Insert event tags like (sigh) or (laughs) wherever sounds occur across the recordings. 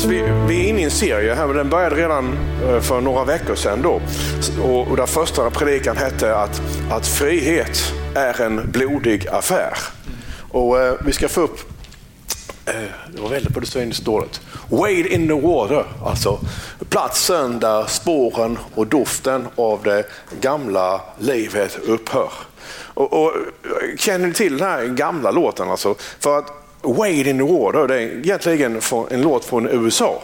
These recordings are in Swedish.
Så vi, vi är inne i en serie här, den började redan eh, för några veckor sedan. Då. Och, och där första predikan hette att, att frihet är en blodig affär. Och eh, Vi ska få upp, eh, det var väldigt på det svenska dåligt. Wade in the water, alltså platsen där spåren och doften av det gamla livet upphör. Och, och, känner ni till den här gamla låten? Alltså? För att Wade in the water, det är egentligen en låt från USA.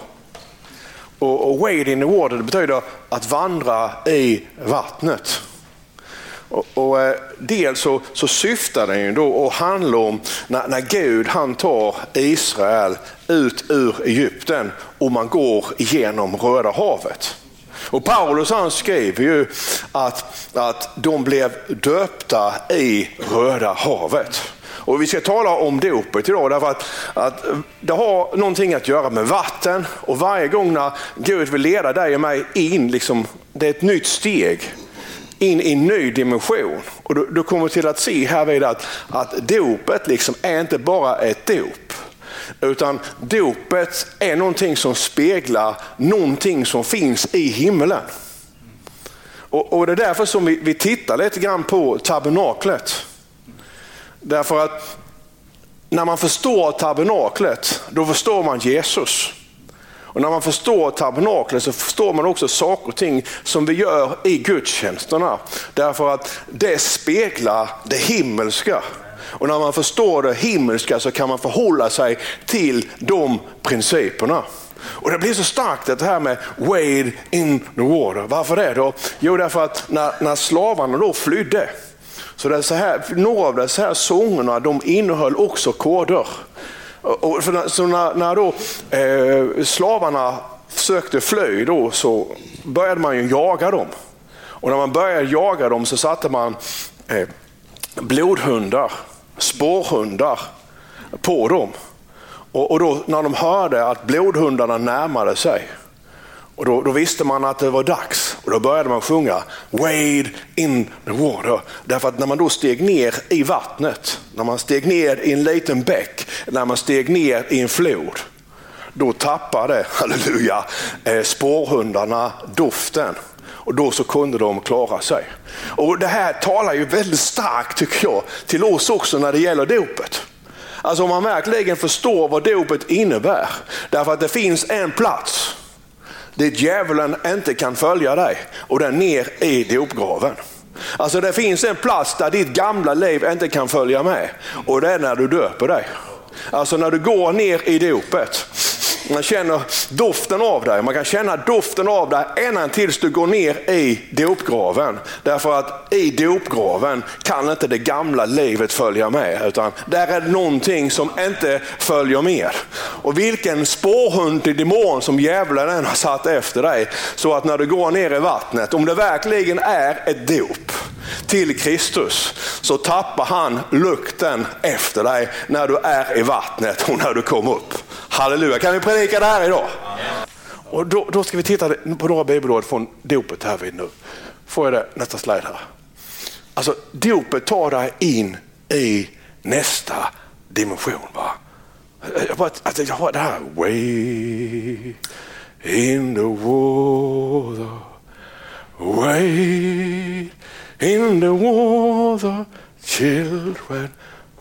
Och, och wade in the water det betyder att vandra i vattnet. Och, och eh, dels så, så syftar den ju då och handlar om när, när Gud han tar Israel ut ur Egypten och man går igenom Röda havet. Och Paulus han skriver ju att, att de blev döpta i Röda havet. Och Vi ska tala om dopet idag därför att, att det har någonting att göra med vatten och varje gång när Gud vill leda dig och mig in, liksom, det är ett nytt steg in i en ny dimension. Och du, du kommer till att se härvid att, att dopet liksom är inte bara ett dop. Utan dopet är någonting som speglar någonting som finns i himlen. Och, och Det är därför som vi, vi tittar lite grann på tabernaklet. Därför att när man förstår tabernaklet, då förstår man Jesus. Och när man förstår tabernaklet så förstår man också saker och ting som vi gör i gudstjänsterna. Därför att det speglar det himmelska. Och när man förstår det himmelska så kan man förhålla sig till de principerna. Och Det blir så starkt det här med wade in the water. Varför det då? Jo, därför att när, när slavarna då flydde, så det är så här, några av dessa här sångerna de innehöll också koder. Och för, så när, när då, eh, slavarna försökte fly då, så började man ju jaga dem. Och när man började jaga dem så satte man eh, blodhundar, spårhundar på dem. Och, och då, när de hörde att blodhundarna närmade sig, och då, då, visste man att det var dags och då började man sjunga Wade in the water. Därför att när man då steg ner i vattnet, när man steg ner i en liten bäck, när man steg ner i en flod, då tappade, (laughs) halleluja, eh, spårhundarna doften. Och då så kunde de klara sig. Och Det här talar ju väldigt starkt tycker jag till oss också när det gäller dopet. Alltså om man verkligen förstår vad dopet innebär. Därför att det finns en plats dit djävulen inte kan följa dig och den ner i dopgraven. Alltså det finns en plats där ditt gamla liv inte kan följa med och det är när du döper dig. Alltså när du går ner i dopet man känner doften av dig. Man kan känna doften av dig ända tills du går ner i dopgraven. Därför att i dopgraven kan inte det gamla livet följa med. Utan där är det någonting som inte följer med. Och vilken spårhund till demon som djävulen än har satt efter dig. Så att när du går ner i vattnet, om det verkligen är ett dop till Kristus, så tappar han lukten efter dig när du är i vattnet och när du kommer upp. Halleluja, kan vi predika det här idag? Och då, då ska vi titta på några bibelord från dopet här vid nu. Får jag det nästa slide här? Alltså dopet tar dig in i nästa dimension. Va? Jag bara, alltså, jag har det här, way in the water, way in the water, children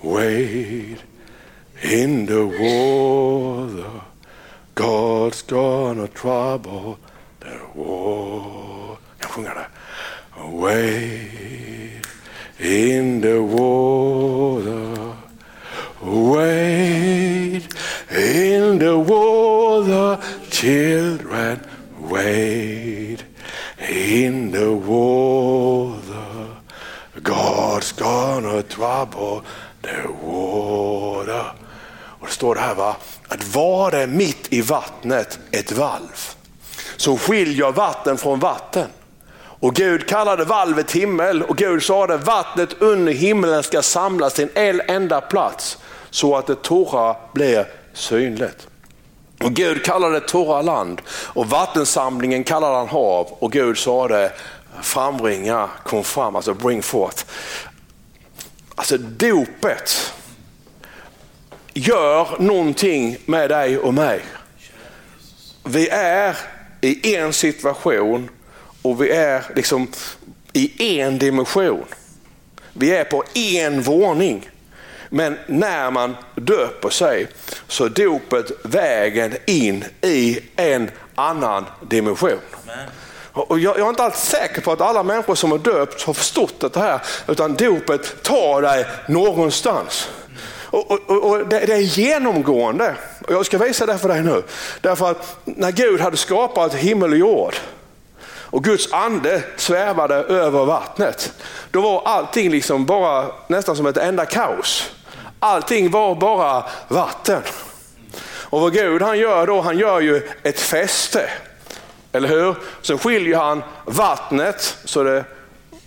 Wait. In the water. God's gonna trouble the water. Wade in the water. Wait in the water. Children, wait in the water. God's gonna trouble står det här va, att var det mitt i vattnet ett valv som skiljer vatten från vatten. Och Gud kallade valvet himmel och Gud sade vattnet under himlen ska samlas till en enda plats så att det torra blir synligt. Och Gud kallade det torra land och vattensamlingen kallade han hav och Gud sade frambringa, kom fram, alltså bring forth. Alltså dopet gör någonting med dig och mig. vi är i en situation och vi är liksom i en dimension. Vi är på en våning. Men när man döper sig så är dopet vägen in i en annan dimension. Och jag, är inte alls säker på att alla människor som har döpts har förstått det här, utan dopet tar dig någonstans. Och, och, och det, det, är genomgående. Och jag ska visa det för dig nu. Därför att när Gud hade skapat himmel och jord och Guds ande svävade över vattnet, då var allting liksom bara nästan som ett enda kaos. Allting var bara vatten. Och vad Gud han gör då, han gör ju ett fäste. Eller hur? Sen skiljer han vattnet, så det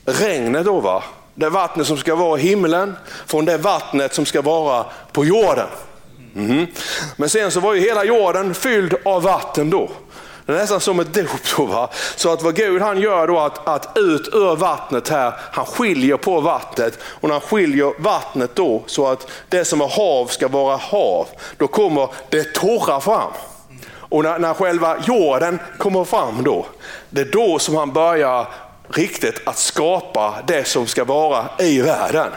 regnet då va, det vattnet som ska vara i himlen från det vattnet som ska vara på jorden. Mm. Men sen så var ju hela jorden fylld av vatten då. Det är nästan som ett dop. Då, va? Så att vad Gud han gör då att, att ut ur vattnet här, han skiljer på vattnet och när han skiljer vattnet då så att det som är hav ska vara hav, då kommer det torra fram. Och när, när själva jorden kommer fram då, det är då som han börjar riktigt att skapa det som ska vara i världen.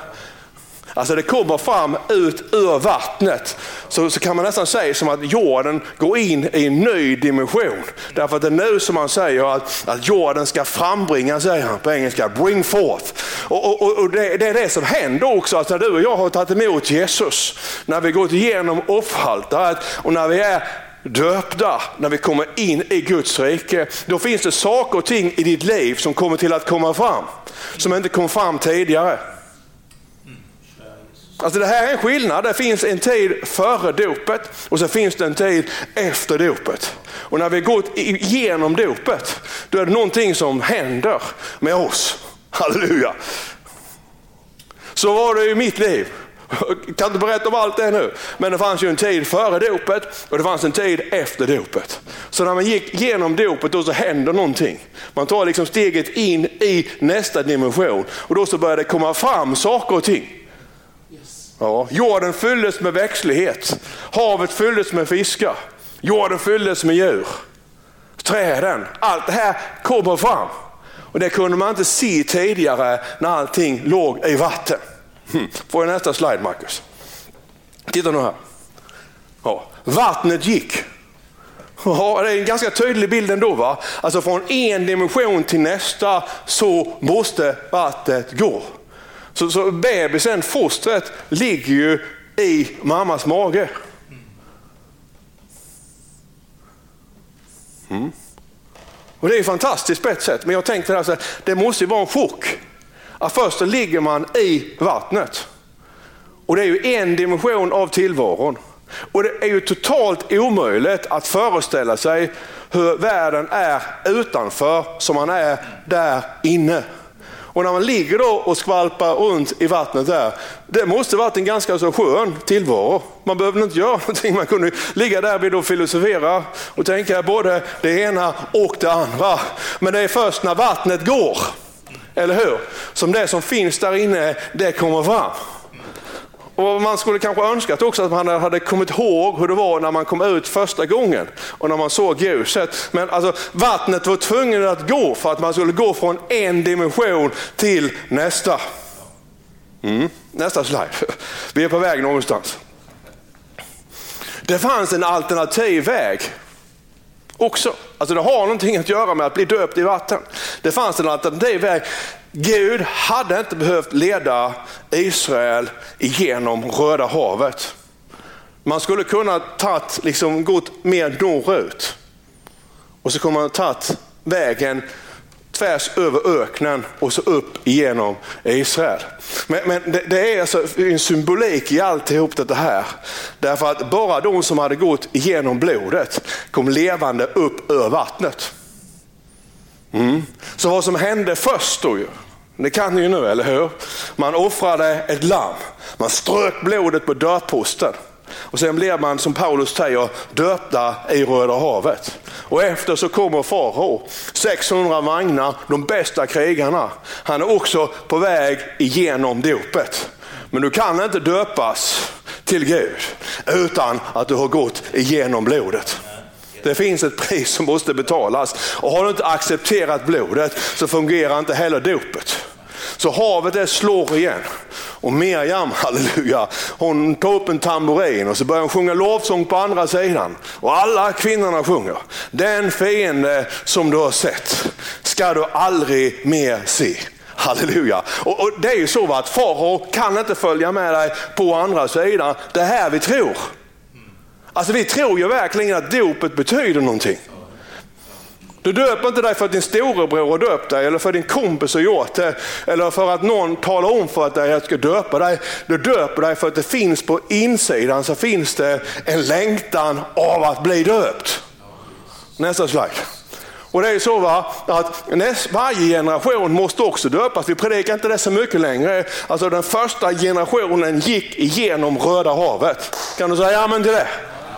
Alltså det kommer fram ut ur vattnet. Så, så kan man nästan säga som att jorden går in i en ny dimension. Därför att det är nu som man säger att, att jorden ska frambringa, säger han på engelska, bring forth. Och, och, och det, det, är det som händer också, att när du och jag har tagit emot Jesus, när vi gått igenom offeraltaret och när vi är döpta, när vi kommer in i Guds rike, då finns det saker och ting i ditt liv som kommer till att komma fram, som inte kom fram tidigare. Alltså det här är en skillnad. Det finns en tid före dopet och så finns det en tid efter dopet. Och när vi gått igenom dopet, då är det någonting som händer med oss. Halleluja! Så var det i mitt liv. Jag (laughs) kan inte berätta om allt det nu, men det fanns ju en tid före dopet och det fanns en tid efter dopet. Så när man gick igenom dopet då så händer någonting. Man tar liksom steget in i nästa dimension och då så börjar det komma fram saker och ting. Ja, jorden fylldes med växtlighet, havet fylldes med fiskar, jorden fylldes med djur, träden, allt det här kommer fram. Och det kunde man inte se tidigare när allting låg i vatten. Hmm. Får jag nästa slide Marcus? Titta nu här. Ja. Vattnet gick. Ja, det är en ganska tydlig bild ändå. Va? Alltså från en dimension till nästa så måste vattnet gå. Så, så bebisen, fostret, ligger ju i mammas mage. Mm. Och Det är fantastiskt på ett sätt, men jag tänkte alltså att det måste ju vara en chock. Att först så ligger man i vattnet. Och det är ju en dimension av tillvaron. Och det är ju totalt omöjligt att föreställa sig hur världen är utanför som man är där inne. Och när man ligger då och skvalpar runt i vattnet där, det måste varit en ganska så skön tillvaro. Man behövde inte göra (laughs) någonting, man kunde ligga där och filosofera och tänka både det ena och det andra. Men det är först när vattnet går, eller hur? Som det som finns där inne, det kommer fram. Och Man skulle kanske önskat också att man hade kommit ihåg hur det var när man kom ut första gången och när man såg ljuset. Men alltså, vattnet var tvunget att gå för att man skulle gå från en dimension till nästa. Mm. Nästa slide. Vi är på väg någonstans. Det fanns en alternativ väg också. Alltså det har någonting att göra med att bli döpt i vatten. Det fanns en alternativ väg. Gud hade inte behövt leda Israel igenom Röda havet. Man skulle kunna tatt, liksom, gått mer norrut och så kommer man tagit vägen tvärs över öknen och så upp igenom Israel. Men, men det, det, är alltså en symbolik i alltihop det här. Därför att bara de som hade gått igenom blodet kom levande upp ur vattnet. Mm. Så vad som hände först då ju, det kan ni ju nu, eller hur? Man offrade ett lamm, man strök blodet på dörrposten. Och sen blev man, som Paulus säger, döpta i Röda havet. Och efter så kommer farao, 600 vagnar, de bästa krigarna. Han är också på väg igenom dopet. Men du kan inte döpas till Gud utan att du har gått igenom blodet. Det finns ett pris som måste betalas. Och har du inte accepterat blodet så fungerar inte heller dopet. Så havet det slår igen. Och Miriam, (laughs) halleluja, hon tar upp en tamburin och så börjar hon sjunga lovsång på andra sidan. Och alla kvinnorna sjunger. Den fiende som du har sett ska du aldrig mer se. Halleluja. Och, och det är ju så att farao kan inte följa med dig på andra sidan. Det är här vi tror. Alltså vi tror ju verkligen att dopet betyder någonting. Du döper inte dig för att din storebror har döpt dig eller för att din kompis har gjort det. Eller för att någon talar om för dig att jag ska döpa dig. Du döper dig för att det finns på insidan så finns det en längtan av att bli döpt. Nästa slide. Och det är så va, att näst, varje generation måste också döpas. Vi predikar inte det så mycket längre. Alltså den första generationen gick igenom Röda havet. Kan du säga amen till det?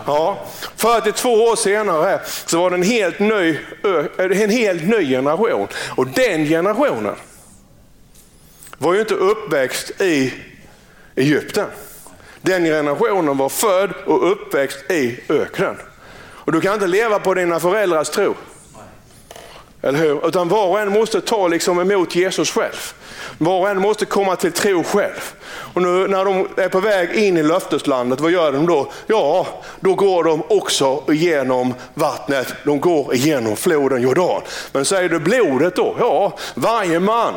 Ja. 42 år senare så var det en helt ny, eh, en helt ny generation. Och den generationen var ju inte uppväxt i Egypten. Den generationen var född och uppväxt i öknen. Och du kan inte leva på dina föräldrars tro. Eller hur? Utan var och en måste ta liksom emot Jesus själv. Var och en måste komma till tro själv. Och nu när de är på väg in i löfteslandet, vad gör de då? Ja, då går de också igenom vattnet. De går igenom floden Jordan. Men säger du blodet då? Ja, varje man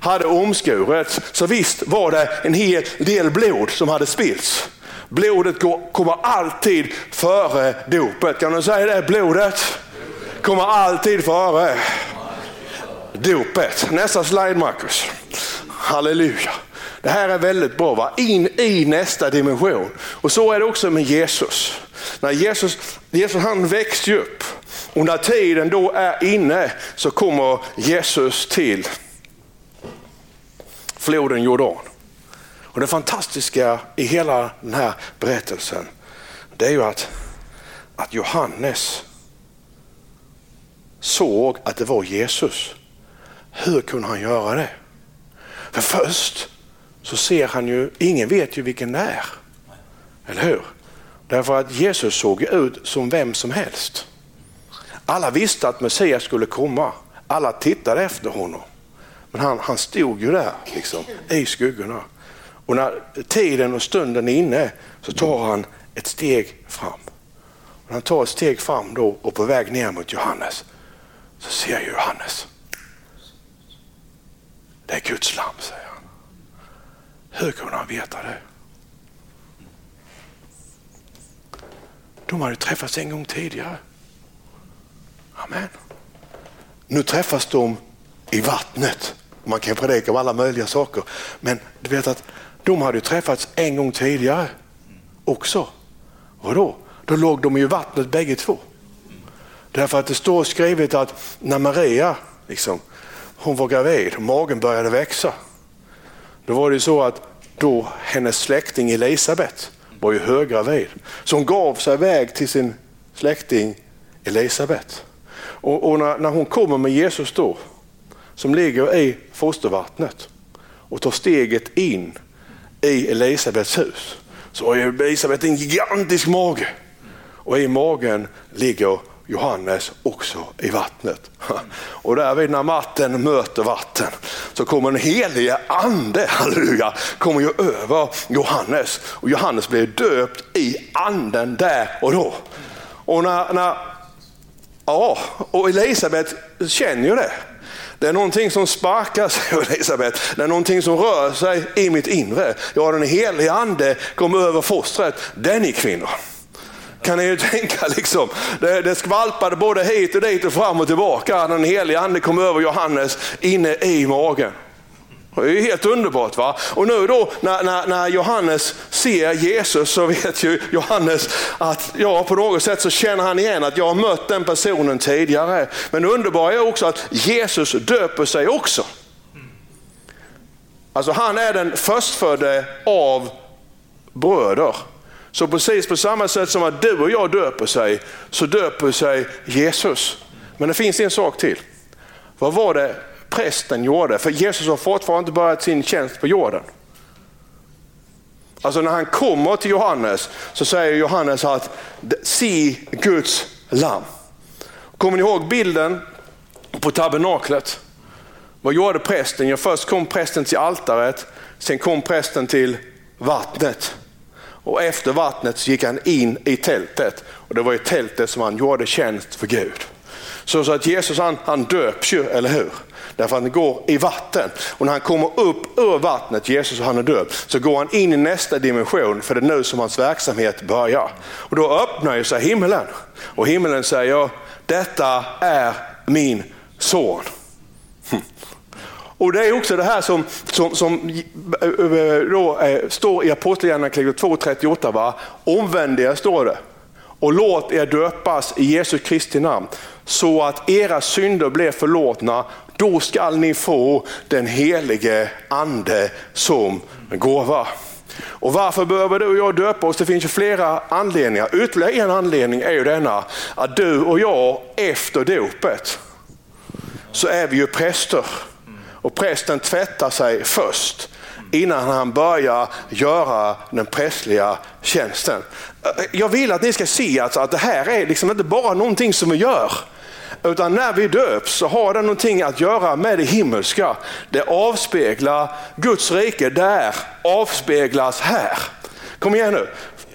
hade omskurits. Så visst var det en hel del blod som hade spillts. Blodet kommer alltid före dopet. Kan du säga det? Blodet kommer alltid före dopet. Nästa slide Marcus. Halleluja. Det här är väldigt bra, va? in i nästa dimension. Och så är det också med Jesus. När Jesus, Jesus han växte upp och när tiden då är inne så kommer Jesus till floden Jordan. Och det fantastiska i hela den här berättelsen det är ju att, att Johannes såg att det var Jesus. Hur kunde han göra det? För först så ser han ju, ingen vet ju vilken det är. Eller hur? Därför att Jesus såg ut som vem som helst. Alla visste att Messias skulle komma. Alla tittade efter honom. Men han, han stod ju där liksom, i skuggorna. Och när tiden och stunden är inne så tar han ett steg fram. Och han tar ett steg fram då och på väg ner mot Johannes så ser Johannes. Det är Guds lamm, säger han. Hur kunde han veta det? De hade träffats en gång tidigare. Amen. Nu träffas de i vattnet. Man kan predika om alla möjliga saker. Men du vet att de hade träffats en gång tidigare också. Vadå? Då låg de i vattnet bägge två. Därför att det står skrivet att när Maria liksom, hon var gravid och magen började växa. Då var det så att då hennes släkting Elisabet var ju höggravid. Så hon gav sig iväg till sin släkting Elisabet. Och, och när, när, hon kommer med Jesus då, som ligger i fostervattnet och tar steget in i Elisabets hus, så har Elisabet en gigantisk mage. Och i magen ligger Johannes också i vattnet. (laughs) Och därvid när vatten möter vatten så kommer den helige ande, halleluja, kommer ju över Johannes. Och Johannes blir döpt i anden där och då. Och när, när ja, och Elisabet känner ju det. Det är någonting som sparkas, (laughs) Elisabet. Det är någonting som rör sig i mitt inre. Ja, den helige ande kommer över fostret. Den är kvinnor. Kan ni ju tänka liksom. Det, det skvalpade både hit och dit och fram och tillbaka. Den helige ande kom över Johannes inne i magen. Det är ju helt underbart. va? Och nu då när, när, när, Johannes ser Jesus så vet ju Johannes att ja, på något sätt så känner han igen att jag har mött den personen tidigare. Men det underbara är också att Jesus döper sig också. Alltså han är den förstfödde av bröder. Så precis på samma sätt som att du och jag döper sig, så döper sig Jesus. Men det finns en sak till. Vad var det prästen gjorde? För Jesus har fortfarande inte börjat sin tjänst på jorden. Alltså när han kommer till Johannes så säger Johannes att se Guds lamm. Kommer ni ihåg bilden på tabernaklet? Vad gjorde prästen? Ja, först kom prästen till altaret, sen kom prästen till vattnet. Och efter vattnet så gick han in i tältet. Och Det var i tältet som han gjorde tjänst för Gud. Så, så att Jesus han, han döps ju, eller hur? Därför att han går i vatten. Och när han kommer upp ur vattnet, Jesus och han är döpt, så går han in i nästa dimension, för det är nu som hans verksamhet börjar. Och då öppnar ju sig himlen. Och himlen säger, detta är min son. Hm. Och Det är också det här som, som, som eh, eh, då, eh, står i Apostlagärningarna 2.38. Omvänd er, står det. Och låt er döpas i Jesu Kristi namn så att era synder blir förlåtna. Då skall ni få den helige ande som gåva. Och varför behöver du och jag döpa oss? Det finns ju flera anledningar. Ytterligare en anledning är ju denna att du och jag efter dopet så är vi ju präster. Och prästen tvättar sig först innan han börjar göra den prästliga tjänsten. Eh, jag vill att ni ska se alltså att det här är liksom inte bara någonting som vi gör. Utan när vi döps så har det någonting att göra med det himmelska. Det avspeglar Guds rike där, avspeglas här. Kom igen nu.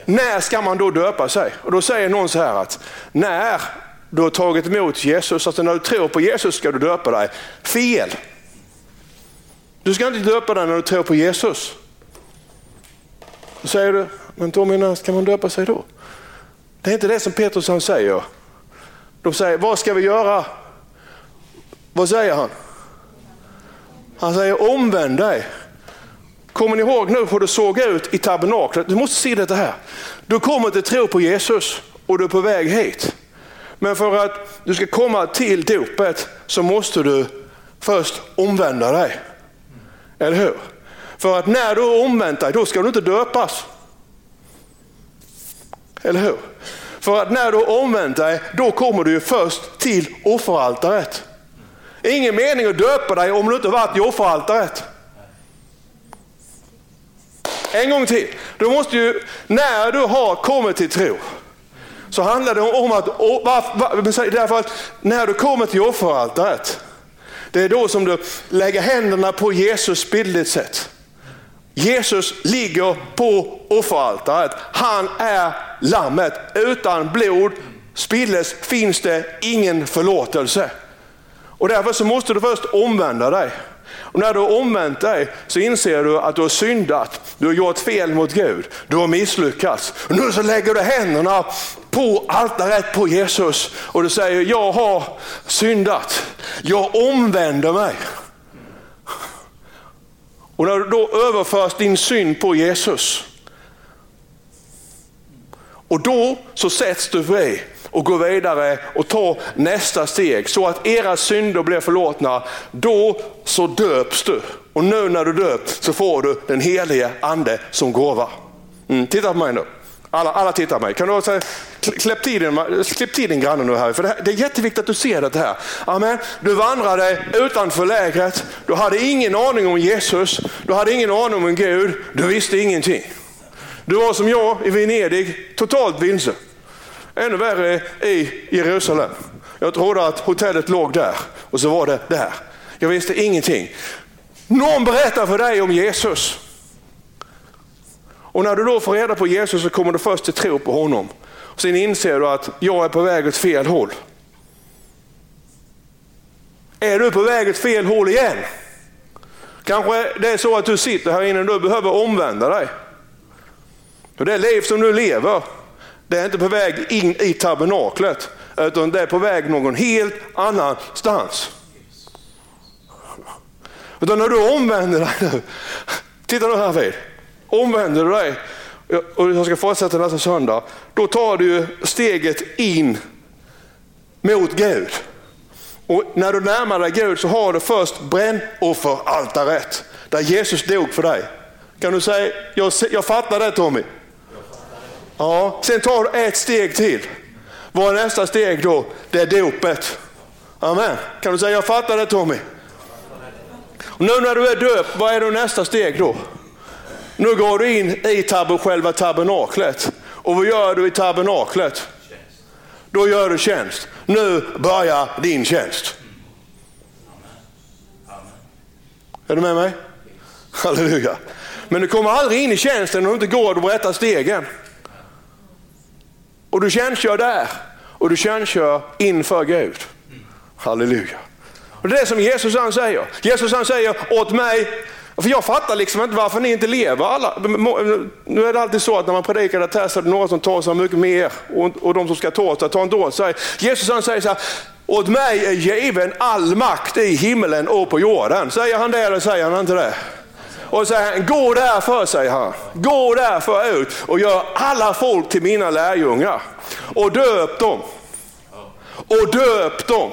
När ska man då döpa sig? Och Då säger någon så här att när du har tagit emot Jesus, alltså när du tror på Jesus ska du döpa dig. Fel. Du ska inte döpa dig när du tror på Jesus. Då säger du, men Tommy när ska man döpa sig då? Det är inte det som Petrus han säger. De säger, vad ska vi göra? Vad säger han? Han säger omvänd dig. Kommer ni ihåg nu hur det såg ut i tabernaklet? Du måste se detta här. Du kommer till tro på Jesus och du är på väg hit. Men för att du ska komma till dopet så måste du först omvända dig. Eller hur? För att när du har omvänt dig, då ska du inte döpas. Eller hur? För att när du har omvänt dig, då kommer du ju först till offeraltaret. Ingen mening att döpa dig om du inte varit i offeraltaret. En gång till. Du måste ju, när du har kommit till tro, så handlar det om att, därför att när du kommer till offeraltaret, det är då som du lägger händerna på Jesus bildligt sett. Jesus ligger på offeraltaret. Han är lammet. Utan blod spilles finns det ingen förlåtelse. Och därför så måste du först omvända dig. Och när du har omvänt dig så inser du att du har syndat, du har gjort fel mot Gud, du har misslyckats. Och nu så lägger du händerna på altaret på Jesus och du säger, jag har syndat, jag omvänder mig. Och när du då överförs din synd på Jesus, och då så sätts du fri och går vidare och tar nästa steg så att era synder blir förlåtna. Då så döps du. Och nu när du döps så får du den helige ande som gåva. Mm, titta på mig nu. Alla, alla tittar på mig. Kan du säga, din, tiden, släpp din granne nu här. För det, här, det är jätteviktigt att du ser det här. Amen. Du vandrade utanför lägret. Du hade ingen aning om Jesus. Du hade ingen aning om Gud. Du visste ingenting. Du var som jag i Venedig, totalt vilse. Ännu värre i Jerusalem. Jag trodde att hotellet låg där och så var det där. Jag visste ingenting. Någon berättar för dig om Jesus. Och när du då får reda på Jesus så kommer du först till tro på honom. Sen inser du att jag är på väg åt fel håll. Är du på väg åt fel håll igen? Kanske det är så att du sitter här inne och du behöver omvända dig. Och det liv som du lever, det är inte på väg in i tabernaklet, utan det är på väg någon helt annanstans. Utan när du omvänder dig nu, titta nu här vid, omvänder du dig och jag ska fortsätta nästa söndag, då tar du steget in mot Gud. Och när du närmar dig Gud så har du först brännofferaltaret där Jesus dog för dig. Kan du säga, jag, jag fattar det Tommy. Ja, sen tar du ett steg till. Vad är nästa steg då? Det är dopet. Amen. Kan du säga, jag fattar det Tommy? Och nu när du är döpt, vad är då nästa steg då? Nu går du in i tab själva tabernaklet. Och vad gör du i tabernaklet? då gör du tjänst. Nu börjar din tjänst. Är du med mig? Halleluja. Men du kommer aldrig in i tjänsten om du inte går de rätta stegen. Och du tjänstgör där och du tjänstgör inför Gud. Halleluja. Och det är det som Jesus han säger. Jesus han säger åt mig, för jag fattar liksom inte varför ni inte lever alla. Nu är det alltid så att när man predikar det här så är det några som tar sig mycket mer och, de som ska ta sig tar inte åt sig. Jesus han säger så här, åt mig är given all makt i himmelen och på jorden. Säger han det eller säger han inte det? Och säger han, gå därför, säger han. Gå därför ut och gör alla folk till mina lärjungar. Och döp dem. Och döp dem.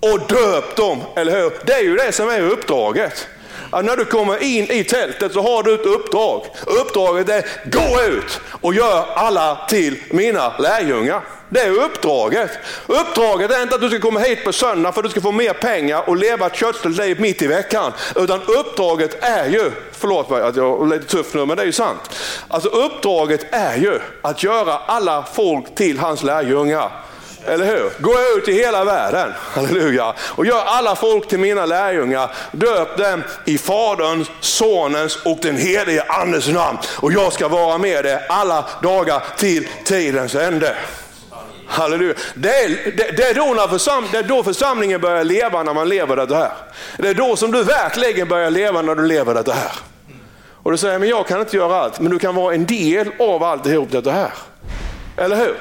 Och döp dem, eller hur? Det är ju det som är uppdraget. Att när du kommer in i tältet så har du ett uppdrag. Uppdraget är, gå ut och gör alla till mina lärjungar. Det är uppdraget. Uppdraget är inte att du ska komma hit på söndag för att du ska få mer pengar och leva ett köttsligt liv mitt i veckan. Utan uppdraget är ju, förlåt mig att jag är lite tuff nu men det är ju sant. Alltså uppdraget är ju att göra alla folk till hans lärjungar. Eller hur? Gå ut i hela världen, halleluja, och gör alla folk till mina lärjungar. Döp dem i Faderns, Sonens och den helige Andes namn. Och jag ska vara med dig alla dagar till tidens ände. Halleluja. Det är, det, det, är då när försam, det är då församlingen börjar leva när man lever det här. Det är då som du verkligen börjar leva när du lever det här. Och du säger, men jag kan inte göra allt, men du kan vara en del av alltihop det här. Eller hur?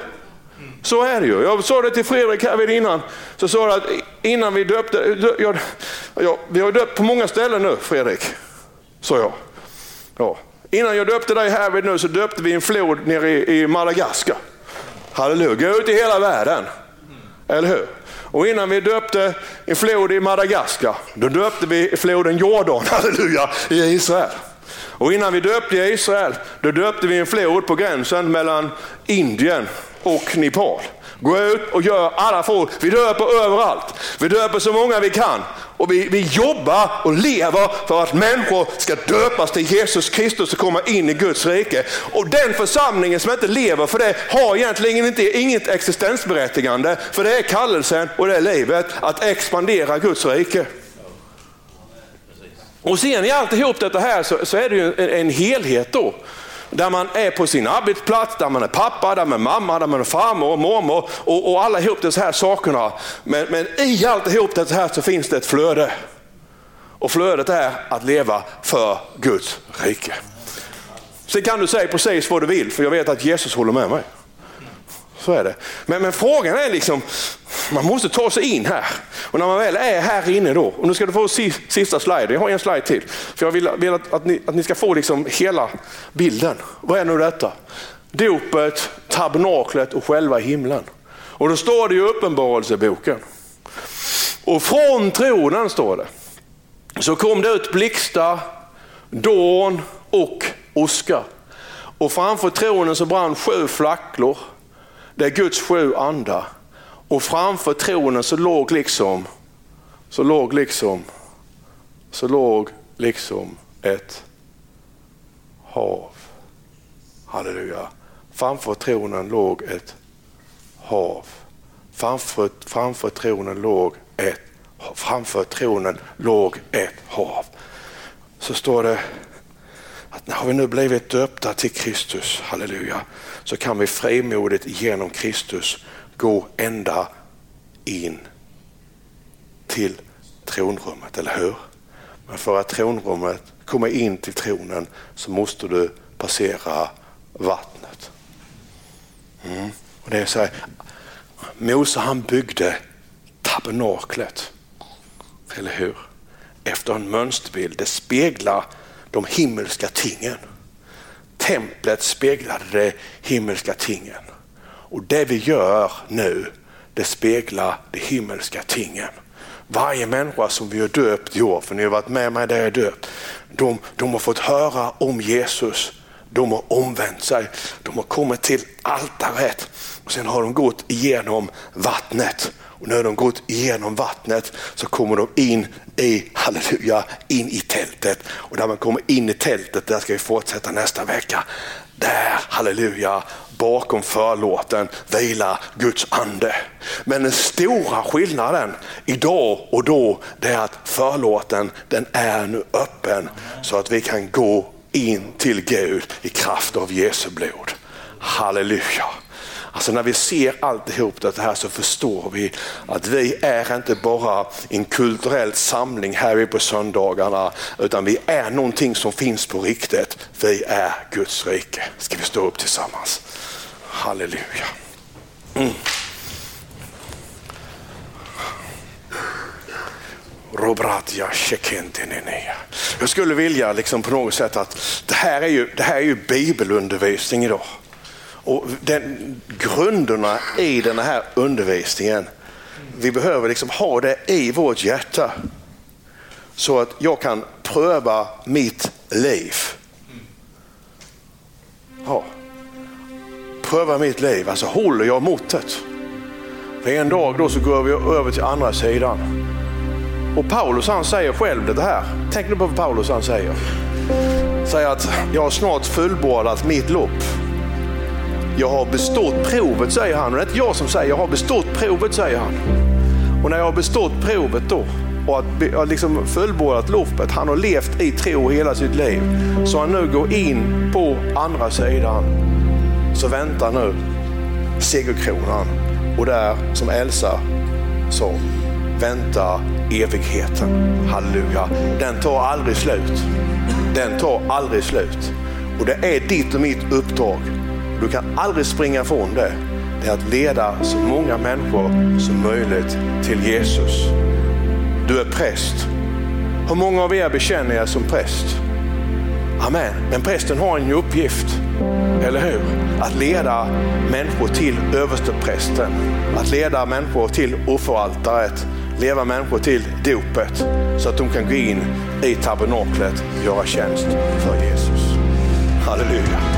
Så är det ju. Jag sa det till Fredrik här innan. Så sa att innan vi döpte, jag, jag, vi har döpt på många ställen nu Fredrik, sa jag. Ja. Innan jag döpte dig här nu så döpte vi en flod nere i, i Madagaskar. Halleluja, gå ut i hela världen. Eller hur? Och innan vi döpte en flod i Madagaskar, då döpte vi floden Jordan, (laughs) halleluja, i Israel. Och innan vi döpte i Israel, då döpte vi en flod på gränsen mellan Indien och Nepal. Gå ut och gör alla folk. Vi döper överallt. Vi döper så många vi kan. Och vi, vi jobbar och lever för att människor ska döpas till Jesus Kristus och komma in i Guds rike. Och den församlingen som inte lever för det har egentligen inte, inget existensberättigande. För det är kallelsen och det är livet att expandera Guds rike. Och ser ni alltihop detta här så, så är det ju en, en helhet då där man är på sin arbetsplats, där man är pappa, där man är mamma, där man är farmor och mormor och, och alla ihop de här sakerna. Men, men i alltihop det här så finns det ett flöde. Och flödet är att leva för Guds rike. Sen kan du säga precis vad du vill, för jag vet att Jesus håller med mig. Så är det. Men, men frågan är liksom, man måste ta sig in här. Och när man väl är här inne då, och nu ska du få sista sliden, jag har en slide till. För jag vill, vill att, att, ni, att ni ska få liksom hela bilden. Vad är nu detta? Dopet, tabernaklet och själva himlen. Och då står det i Uppenbarelseboken. Och från tronen står det, så kom det ut blixtar, dån och oska. Och framför tronen så brann sju flacklor. Det är Guds sju andar. Och framför tronen så låg liksom, så låg liksom, så låg liksom ett hav. Halleluja. Framför tronen låg ett hav. Framför, framför tronen låg ett framför tronen låg ett hav. Så står det att när vi nu blivit döpta till Kristus, halleluja, så kan vi frimodigt genom Kristus gå ända in till tronrummet, eller hur? Men för att tronrummet komma in till tronen så måste du passera vattnet. Mm. Och det är så här, Mose han byggde tabernaklet, eller hur? Efter en mönsterbild. Det speglar de himmelska tingen. Templet speglade de himmelska tingen. Och det vi gör nu, det speglar de himmelska tingen. Varje människa som vi har döpt i år, för ni har varit med mig där jag är döpt, de, de har fått höra om Jesus. de har omvänt sig. De har kommit till altaret och sen har de gått igenom vattnet. Och när de gått igenom vattnet så kommer de in i, halleluja, in i tältet. Och när man kommer in i tältet, där ska vi fortsätta nästa vecka. Där, halleluja, bakom förlåten vilar Guds ande. Men den stora skillnaden idag och då, det är att förlåten den är nu öppen så att vi kan gå in till Gud i kraft av Jesu blod. Halleluja. Alltså när vi ser alltihop det här så förstår vi att vi är inte bara en kulturell samling här på söndagarna utan vi är någonting som finns på riktigt. Vi är Guds rike. Ska vi stå upp tillsammans? Halleluja. Mm. Jag skulle vilja liksom på något sätt att det här är ju, det här är ju bibelundervisning idag. Och den, grunderna i den här undervisningen, vi behöver liksom ha det i vårt hjärta. Så att jag kan pröva mitt liv. Ja. Pröva mitt liv, alltså håller jag måttet? För en dag då så går vi över till andra sidan. Och Paulus han säger själv det här. Tänk nu på vad Paulus han säger. Säger att jag har snart fullbordat mitt lopp. Jag har bestått provet, säger han. Och det är inte jag som säger, jag har bestått provet, säger han. Och när jag har bestått provet då och att liksom fullbordat loppet, han har levt i tro hela sitt liv. Så han nu går in på andra sidan. Så väntar nu segerkronan. Och där, som Elsa sa, väntar evigheten. Halleluja. Den tar aldrig slut. Den tar aldrig slut. Och det är ditt och mitt uppdrag du kan aldrig springa ifrån det. Det är att leda så många människor som möjligt till Jesus. Du är präst. Hur många av er bekänner er som präst? Amen. Men prästen har en uppgift, eller hur? Att leda människor till översteprästen. Att leda människor till offeraltaret. Leva människor till dopet. Så att de kan gå in i tabernaklet och göra tjänst för Jesus. Halleluja.